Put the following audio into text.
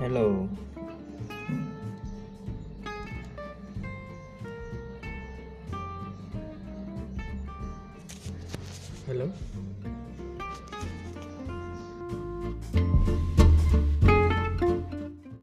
Hello. Hello.